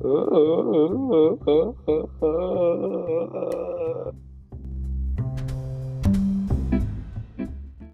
Uh, uh, uh, uh, uh, uh.